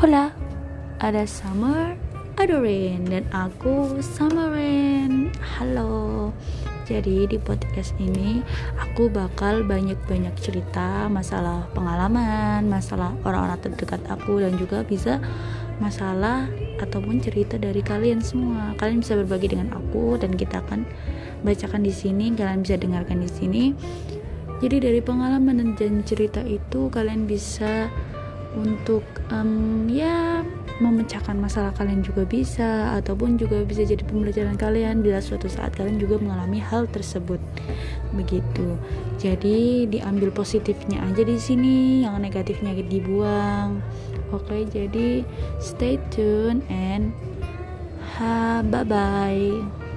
Hola, ada Summer, ada Rain, dan aku Summer Rain. Halo. Jadi di podcast ini aku bakal banyak-banyak cerita masalah pengalaman, masalah orang-orang terdekat aku dan juga bisa masalah ataupun cerita dari kalian semua. Kalian bisa berbagi dengan aku dan kita akan bacakan di sini, kalian bisa dengarkan di sini. Jadi dari pengalaman dan cerita itu kalian bisa untuk um, ya memecahkan masalah kalian juga bisa ataupun juga bisa jadi pembelajaran kalian bila suatu saat kalian juga mengalami hal tersebut. Begitu. Jadi diambil positifnya aja di sini yang negatifnya dibuang. Oke jadi stay tune and ha bye bye